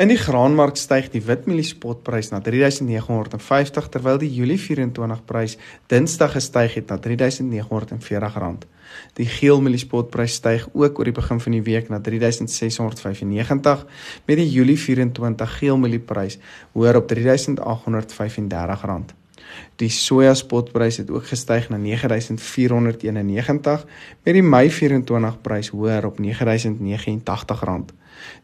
In die graanmark styg die witmielie spotprys na 3950 terwyl die Julie 24 prys Dinsdag gestyg het na R3940. Die geelmielie spotprys styg ook oor die begin van die week na 3695 met die Julie 24 geelmielie prys hoër op R3835. Die soja spotprys het ook gestyg na 9491 met die Mei 24 prys hoër op R9089.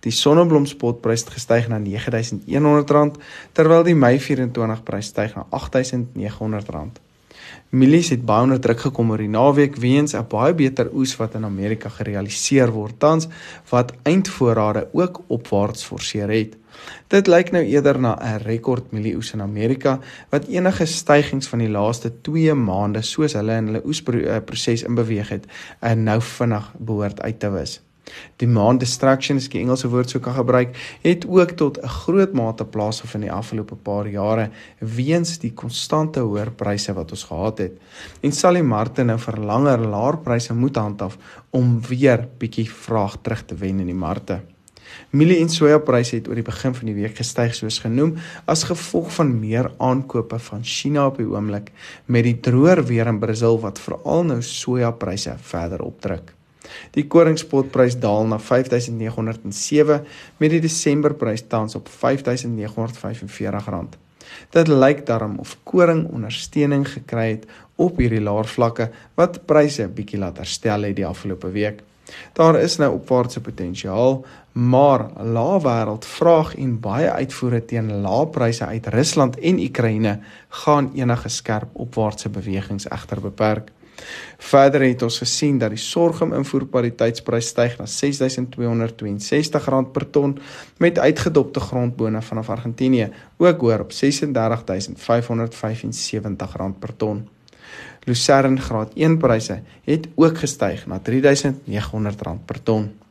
Die sonneblom spotprys het gestyg na R9100 terwyl die Mei 24 prys styg na R8900. Mielies het baie onder druk gekom oor die naweek weens 'n baie beter oes wat in Amerika gerealiseer word tans wat eindvoorrade ook opwaarts forceer het. Dit lyk nou eerder na 'n rekord mielieoes in Amerika wat enige stygings van die laaste 2 maande soos hulle in hulle oesproses in beweeg het, en nou vinnig behoort uit te wis. Demand destruction, as ek die Engelse woord sou kan gebruik, het ook tot 'n groot mate plaasgevind in die afgelope paar jare weens die konstante hoër pryse wat ons gehad het. En sal die markte nou vir langer laer pryse moet handhaaf om weer bietjie vraag terug te wen in die markte. Mielie en soja pryse het oor die begin van die week gestyg soos genoem as gevolg van meer aankope van China op die oomblik met die droër weer in Brasil wat veral nou soja pryse verder opdruk. Die koringspotprys daal na 5907 met die Desemberprys tans op R5945. Dit lyk daarom of koring ondersteuning gekry het op hierdie laer vlakke wat pryse bietjie laat herstel het die afgelope week. Daar is nou opwaartse potensiaal, maar lae wêreld vraag en baie uitvoere teen lae pryse uit Rusland en Oekraïne gaan enige skerp opwaartse bewegings egter beperk. Verder het ons gesien dat die sorghum invoerpariteitsprys styg na R6262 per ton met uitgedopte grondbone vanaf Argentinië, ook hoër op R36575 per ton. Lucerne graad 1 pryse het ook gestyg na R3900 per ton.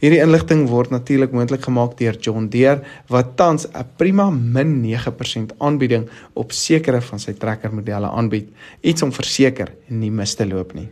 Hierdie inligting word natuurlik moontlik gemaak deur John Deere wat tans 'n prima min 9% aanbieding op sekere van sy trekkermodelle aanbied, iets om verseker nie mis te loop nie.